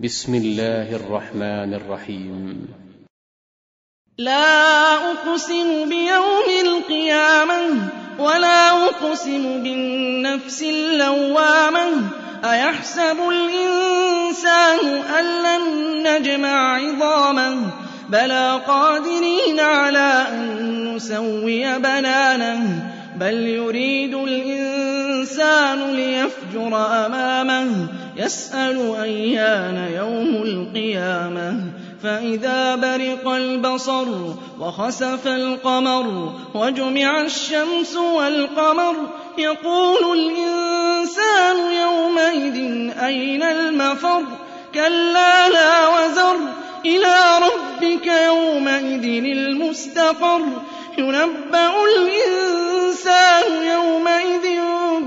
بسم الله الرحمن الرحيم. لا أقسم بيوم القيامة ولا أقسم بالنفس اللوامة. أيحسب الإنسان أن لن نجمع عظامه؟ بلى قادرين على أن نسوي بنانه. بل يريد الإنسان ليفجر أمامه يسأل أيان يوم القيامة. فإذا برق البصر وخسف القمر وجمع الشمس والقمر يقول الإنسان يومئذ أين المفر؟ كلا لا وزر إلى ربك يومئذ المستقر. ينبأ الإنسان يومئذ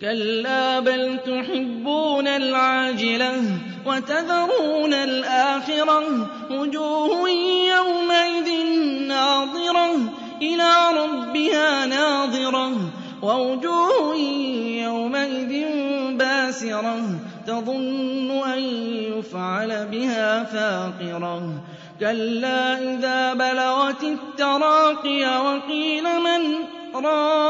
كلا بل تحبون العاجلة وتذرون الآخرة وجوه يومئذ ناظرة إلى ربها ناظرة ووجوه يومئذ باسرة تظن أن يفعل بها فاقرة كلا إذا بلغت التراقي وقيل من راق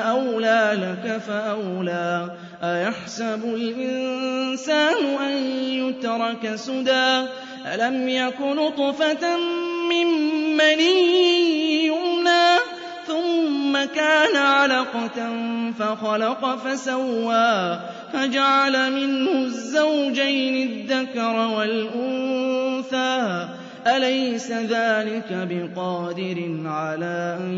أولى لك فأولى. أيحسب الإنسان أن يترك سدى؟ ألم يك نطفة من مني يمنى؟ ثم كان علقة فخلق فسوى. فجعل منه الزوجين الذكر والأنثى. أليس ذلك بقادر على أن